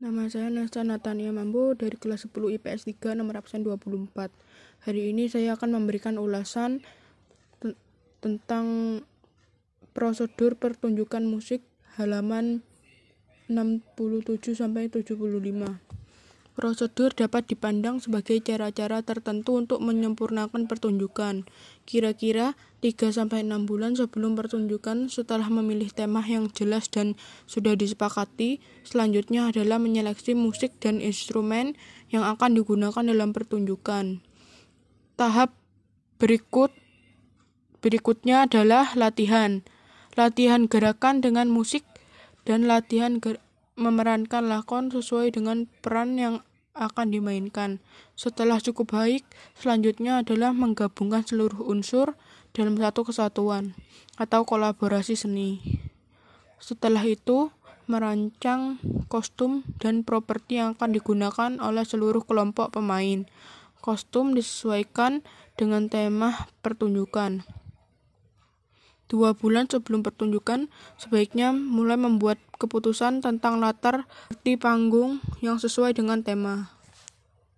Nama saya Nesta Natania Mambo dari kelas 10 IPS 3 nomor absen 24. Hari ini saya akan memberikan ulasan tentang prosedur pertunjukan musik halaman 67 sampai 75. Prosedur dapat dipandang sebagai cara-cara tertentu untuk menyempurnakan pertunjukan. Kira-kira 3-6 bulan sebelum pertunjukan setelah memilih tema yang jelas dan sudah disepakati, selanjutnya adalah menyeleksi musik dan instrumen yang akan digunakan dalam pertunjukan. Tahap berikut berikutnya adalah latihan. Latihan gerakan dengan musik dan latihan memerankan lakon sesuai dengan peran yang akan dimainkan. Setelah cukup baik, selanjutnya adalah menggabungkan seluruh unsur dalam satu kesatuan atau kolaborasi seni. Setelah itu, merancang kostum dan properti yang akan digunakan oleh seluruh kelompok pemain. Kostum disesuaikan dengan tema pertunjukan. Dua bulan sebelum pertunjukan, sebaiknya mulai membuat keputusan tentang latar di panggung yang sesuai dengan tema.